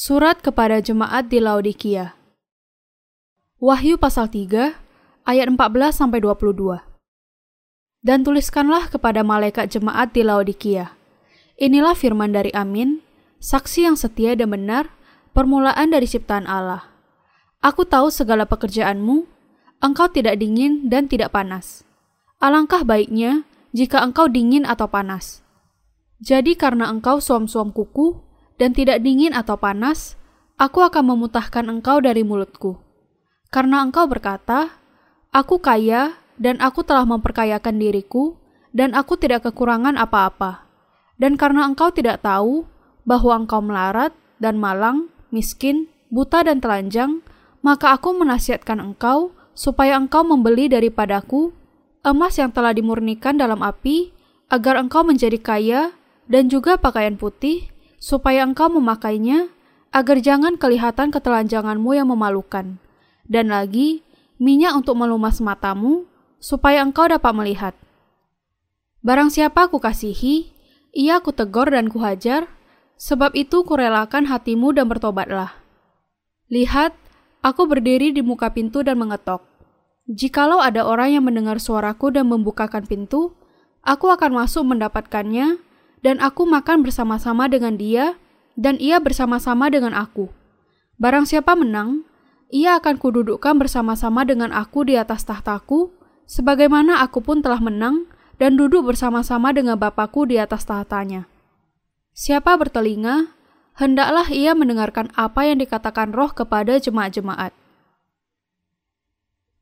Surat kepada jemaat di Laodikia. Wahyu pasal 3 ayat 14 sampai 22. Dan tuliskanlah kepada malaikat jemaat di Laodikia. Inilah firman dari Amin, saksi yang setia dan benar, permulaan dari ciptaan Allah. Aku tahu segala pekerjaanmu, engkau tidak dingin dan tidak panas. Alangkah baiknya jika engkau dingin atau panas. Jadi karena engkau suam-suam kuku, dan tidak dingin atau panas, aku akan memutahkan engkau dari mulutku. Karena engkau berkata, Aku kaya dan aku telah memperkayakan diriku, dan aku tidak kekurangan apa-apa. Dan karena engkau tidak tahu bahwa engkau melarat dan malang, miskin, buta dan telanjang, maka aku menasihatkan engkau supaya engkau membeli daripadaku emas yang telah dimurnikan dalam api, agar engkau menjadi kaya, dan juga pakaian putih, supaya engkau memakainya, agar jangan kelihatan ketelanjanganmu yang memalukan. Dan lagi, minyak untuk melumas matamu, supaya engkau dapat melihat. Barang siapa ku kasihi, ia ku tegur dan kuhajar, sebab itu kurelakan hatimu dan bertobatlah. Lihat, aku berdiri di muka pintu dan mengetok. Jikalau ada orang yang mendengar suaraku dan membukakan pintu, aku akan masuk mendapatkannya, dan aku makan bersama-sama dengan dia, dan ia bersama-sama dengan aku. Barang siapa menang, ia akan kududukkan bersama-sama dengan aku di atas tahtaku, sebagaimana aku pun telah menang dan duduk bersama-sama dengan Bapakku di atas tahtanya. Siapa bertelinga, hendaklah ia mendengarkan apa yang dikatakan roh kepada jemaat-jemaat.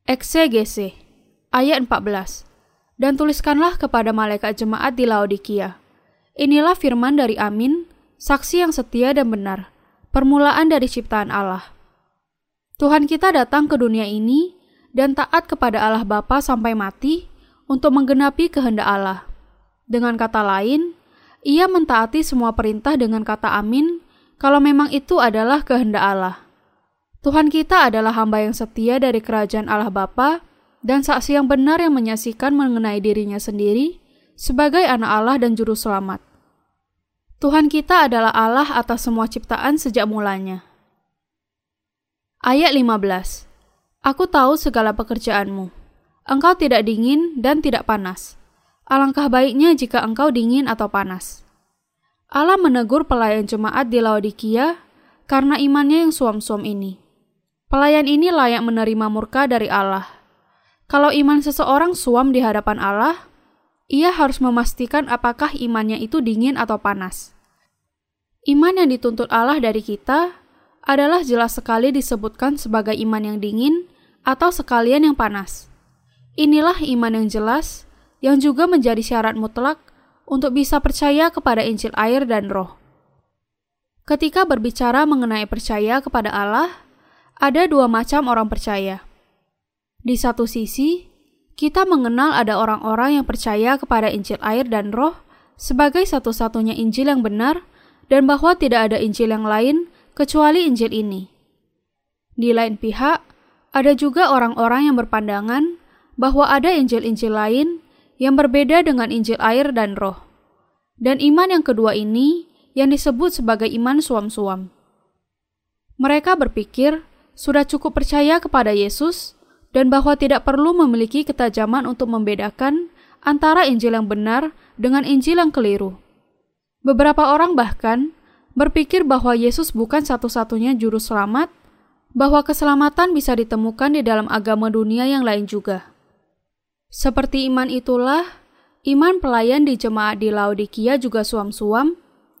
Eksegese, ayat 14. Dan tuliskanlah kepada malaikat jemaat di Laodikia Inilah firman dari Amin, saksi yang setia dan benar, permulaan dari ciptaan Allah. Tuhan kita datang ke dunia ini dan taat kepada Allah Bapa sampai mati untuk menggenapi kehendak Allah. Dengan kata lain, ia mentaati semua perintah dengan kata amin kalau memang itu adalah kehendak Allah. Tuhan kita adalah hamba yang setia dari kerajaan Allah Bapa dan saksi yang benar yang menyaksikan mengenai dirinya sendiri sebagai anak Allah dan juru selamat. Tuhan kita adalah Allah atas semua ciptaan sejak mulanya. Ayat 15 Aku tahu segala pekerjaanmu. Engkau tidak dingin dan tidak panas. Alangkah baiknya jika engkau dingin atau panas. Allah menegur pelayan jemaat di Laodikia karena imannya yang suam-suam ini. Pelayan ini layak menerima murka dari Allah. Kalau iman seseorang suam di hadapan Allah, ia harus memastikan apakah imannya itu dingin atau panas. Iman yang dituntut Allah dari kita adalah jelas sekali disebutkan sebagai iman yang dingin atau sekalian yang panas. Inilah iman yang jelas yang juga menjadi syarat mutlak untuk bisa percaya kepada Injil air dan roh. Ketika berbicara mengenai percaya kepada Allah, ada dua macam orang percaya. Di satu sisi, kita mengenal ada orang-orang yang percaya kepada Injil air dan roh sebagai satu-satunya Injil yang benar dan bahwa tidak ada Injil yang lain kecuali Injil ini. Di lain pihak, ada juga orang-orang yang berpandangan bahwa ada Injil-Injil lain yang berbeda dengan Injil air dan roh. Dan iman yang kedua ini yang disebut sebagai iman suam-suam. Mereka berpikir sudah cukup percaya kepada Yesus dan bahwa tidak perlu memiliki ketajaman untuk membedakan antara Injil yang benar dengan Injil yang keliru. Beberapa orang bahkan berpikir bahwa Yesus bukan satu-satunya juru selamat, bahwa keselamatan bisa ditemukan di dalam agama dunia yang lain juga. Seperti iman itulah, iman pelayan di jemaat di Laodikia juga suam-suam,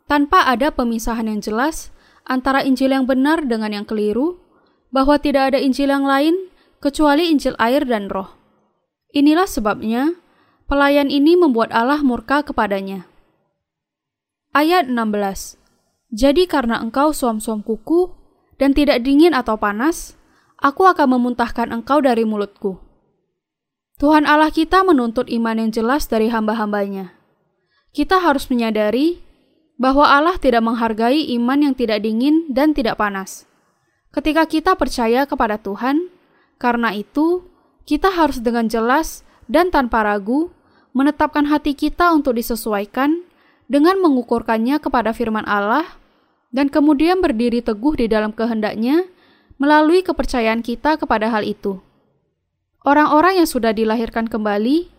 tanpa ada pemisahan yang jelas antara Injil yang benar dengan yang keliru, bahwa tidak ada Injil yang lain kecuali Injil air dan roh. Inilah sebabnya pelayan ini membuat Allah murka kepadanya. Ayat 16 Jadi karena engkau suam-suam kuku dan tidak dingin atau panas, aku akan memuntahkan engkau dari mulutku. Tuhan Allah kita menuntut iman yang jelas dari hamba-hambanya. Kita harus menyadari bahwa Allah tidak menghargai iman yang tidak dingin dan tidak panas. Ketika kita percaya kepada Tuhan, karena itu, kita harus dengan jelas dan tanpa ragu menetapkan hati kita untuk disesuaikan dengan mengukurkannya kepada firman Allah dan kemudian berdiri teguh di dalam kehendaknya melalui kepercayaan kita kepada hal itu. Orang-orang yang sudah dilahirkan kembali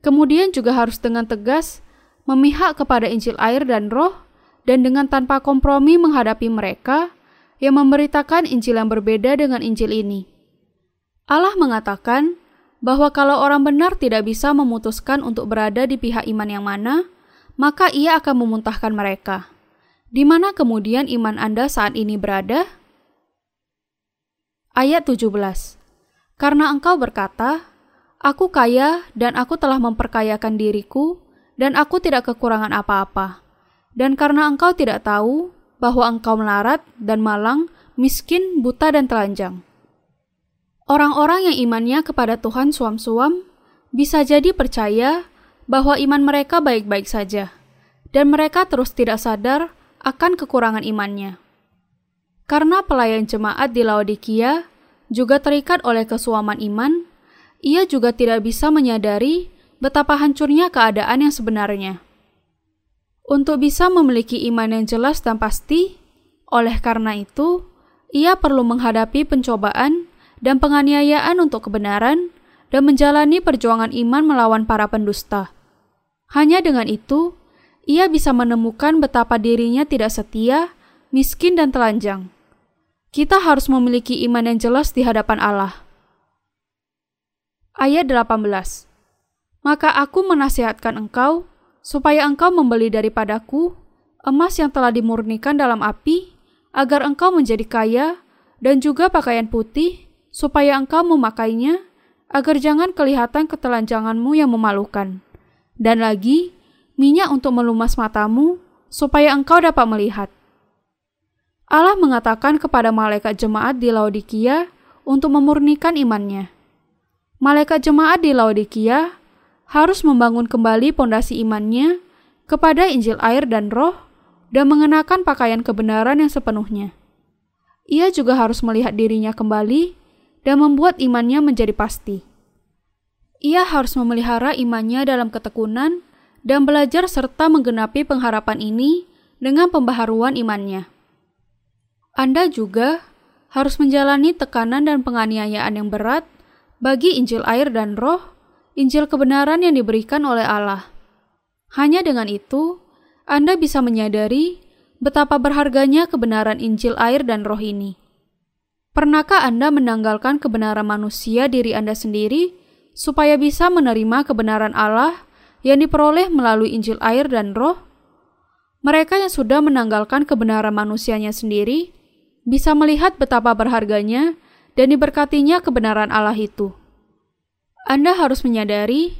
kemudian juga harus dengan tegas memihak kepada Injil air dan roh dan dengan tanpa kompromi menghadapi mereka yang memberitakan Injil yang berbeda dengan Injil ini. Allah mengatakan bahwa kalau orang benar tidak bisa memutuskan untuk berada di pihak iman yang mana, maka ia akan memuntahkan mereka. Di mana kemudian iman Anda saat ini berada? Ayat 17 Karena engkau berkata, Aku kaya dan aku telah memperkayakan diriku, dan aku tidak kekurangan apa-apa. Dan karena engkau tidak tahu bahwa engkau melarat dan malang, miskin, buta, dan telanjang. Orang-orang yang imannya kepada Tuhan suam-suam bisa jadi percaya bahwa iman mereka baik-baik saja, dan mereka terus tidak sadar akan kekurangan imannya. Karena pelayan jemaat di Laodikia juga terikat oleh kesuaman iman, ia juga tidak bisa menyadari betapa hancurnya keadaan yang sebenarnya. Untuk bisa memiliki iman yang jelas dan pasti, oleh karena itu, ia perlu menghadapi pencobaan dan penganiayaan untuk kebenaran dan menjalani perjuangan iman melawan para pendusta. Hanya dengan itu, ia bisa menemukan betapa dirinya tidak setia, miskin, dan telanjang. Kita harus memiliki iman yang jelas di hadapan Allah. Ayat 18 Maka aku menasihatkan engkau, supaya engkau membeli daripadaku emas yang telah dimurnikan dalam api, agar engkau menjadi kaya, dan juga pakaian putih, supaya engkau memakainya, agar jangan kelihatan ketelanjanganmu yang memalukan. Dan lagi, minyak untuk melumas matamu, supaya engkau dapat melihat. Allah mengatakan kepada malaikat jemaat di Laodikia untuk memurnikan imannya. Malaikat jemaat di Laodikia harus membangun kembali pondasi imannya kepada Injil air dan roh dan mengenakan pakaian kebenaran yang sepenuhnya. Ia juga harus melihat dirinya kembali dan membuat imannya menjadi pasti. Ia harus memelihara imannya dalam ketekunan dan belajar serta menggenapi pengharapan ini dengan pembaharuan imannya. Anda juga harus menjalani tekanan dan penganiayaan yang berat bagi Injil air dan roh, Injil kebenaran yang diberikan oleh Allah. Hanya dengan itu, Anda bisa menyadari betapa berharganya kebenaran Injil air dan roh ini. Pernahkah Anda menanggalkan kebenaran manusia diri Anda sendiri supaya bisa menerima kebenaran Allah yang diperoleh melalui Injil air dan roh, mereka yang sudah menanggalkan kebenaran manusianya sendiri bisa melihat betapa berharganya dan diberkatinya kebenaran Allah itu. Anda harus menyadari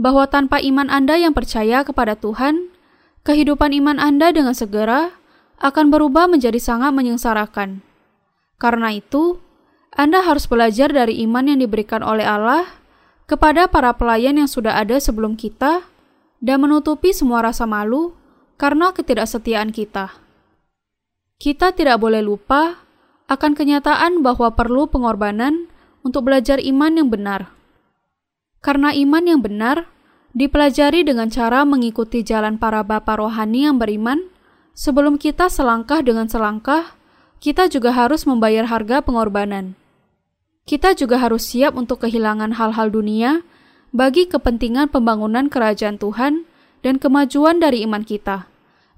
bahwa tanpa iman Anda yang percaya kepada Tuhan, kehidupan iman Anda dengan segera akan berubah menjadi sangat menyengsarakan. Karena itu, Anda harus belajar dari iman yang diberikan oleh Allah kepada para pelayan yang sudah ada sebelum kita dan menutupi semua rasa malu karena ketidaksetiaan kita. Kita tidak boleh lupa akan kenyataan bahwa perlu pengorbanan untuk belajar iman yang benar. Karena iman yang benar dipelajari dengan cara mengikuti jalan para bapa rohani yang beriman, sebelum kita selangkah dengan selangkah, kita juga harus membayar harga pengorbanan kita juga harus siap untuk kehilangan hal-hal dunia bagi kepentingan pembangunan kerajaan Tuhan dan kemajuan dari iman kita,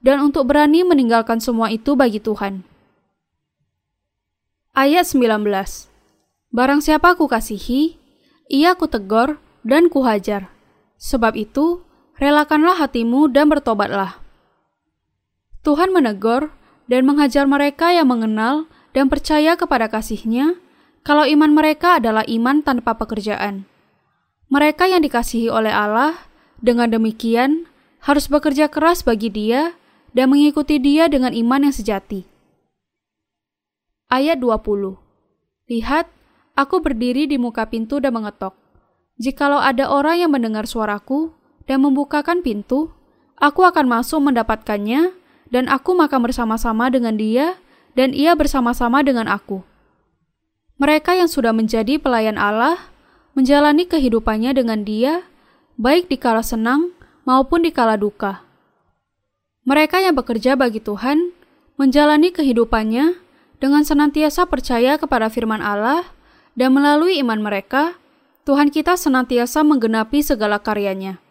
dan untuk berani meninggalkan semua itu bagi Tuhan. Ayat 19 Barang siapa ku kasihi, ia ku tegur dan ku hajar. Sebab itu, relakanlah hatimu dan bertobatlah. Tuhan menegur dan menghajar mereka yang mengenal dan percaya kepada kasihnya, kalau iman mereka adalah iman tanpa pekerjaan. Mereka yang dikasihi oleh Allah, dengan demikian, harus bekerja keras bagi Dia dan mengikuti Dia dengan iman yang sejati. Ayat 20 Lihat, aku berdiri di muka pintu dan mengetok. Jikalau ada orang yang mendengar suaraku dan membukakan pintu, aku akan masuk mendapatkannya, dan aku makan bersama-sama dengan dia, dan ia bersama-sama dengan aku. Mereka yang sudah menjadi pelayan Allah menjalani kehidupannya dengan Dia, baik di kala senang maupun di kala duka. Mereka yang bekerja bagi Tuhan menjalani kehidupannya dengan senantiasa percaya kepada firman Allah dan melalui iman mereka, Tuhan kita senantiasa menggenapi segala karyanya.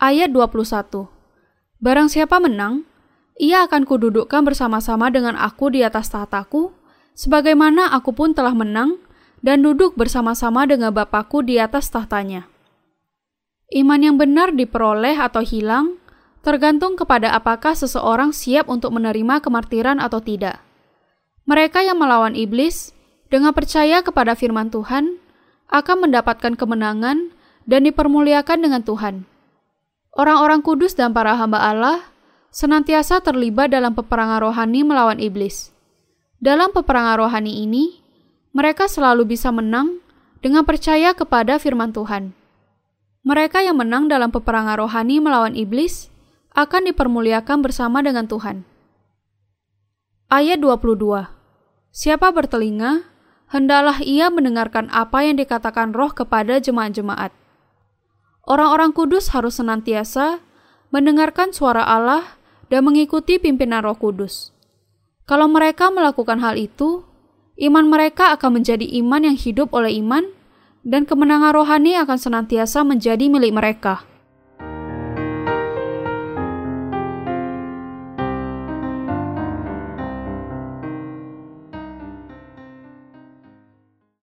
Ayat 21 Barang siapa menang, ia akan kududukkan bersama-sama dengan aku di atas tahtaku, sebagaimana aku pun telah menang dan duduk bersama-sama dengan Bapakku di atas tahtanya. Iman yang benar diperoleh atau hilang tergantung kepada apakah seseorang siap untuk menerima kemartiran atau tidak. Mereka yang melawan iblis dengan percaya kepada firman Tuhan akan mendapatkan kemenangan dan dipermuliakan dengan Tuhan. Orang-orang kudus dan para hamba Allah senantiasa terlibat dalam peperangan rohani melawan iblis. Dalam peperangan rohani ini, mereka selalu bisa menang dengan percaya kepada firman Tuhan. Mereka yang menang dalam peperangan rohani melawan iblis akan dipermuliakan bersama dengan Tuhan. Ayat 22 Siapa bertelinga, hendaklah ia mendengarkan apa yang dikatakan roh kepada jemaat-jemaat. Orang-orang kudus harus senantiasa mendengarkan suara Allah dan mengikuti pimpinan roh kudus. Kalau mereka melakukan hal itu, iman mereka akan menjadi iman yang hidup oleh iman, dan kemenangan rohani akan senantiasa menjadi milik mereka.